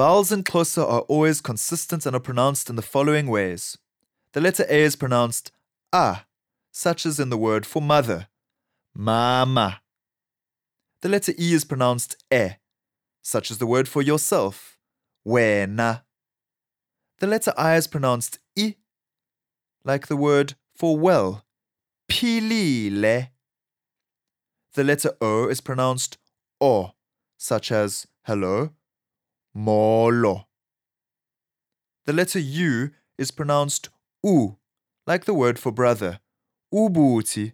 Vowels in Xhosa are always consistent and are pronounced in the following ways. The letter A is pronounced A, such as in the word for mother, mama. The letter E is pronounced E, such as the word for yourself, wena. The letter I is pronounced I, like the word for well, philile. The letter O is pronounced O, such as hello, molo. The letter U is pronounced U, like the word for brother, ubhuti.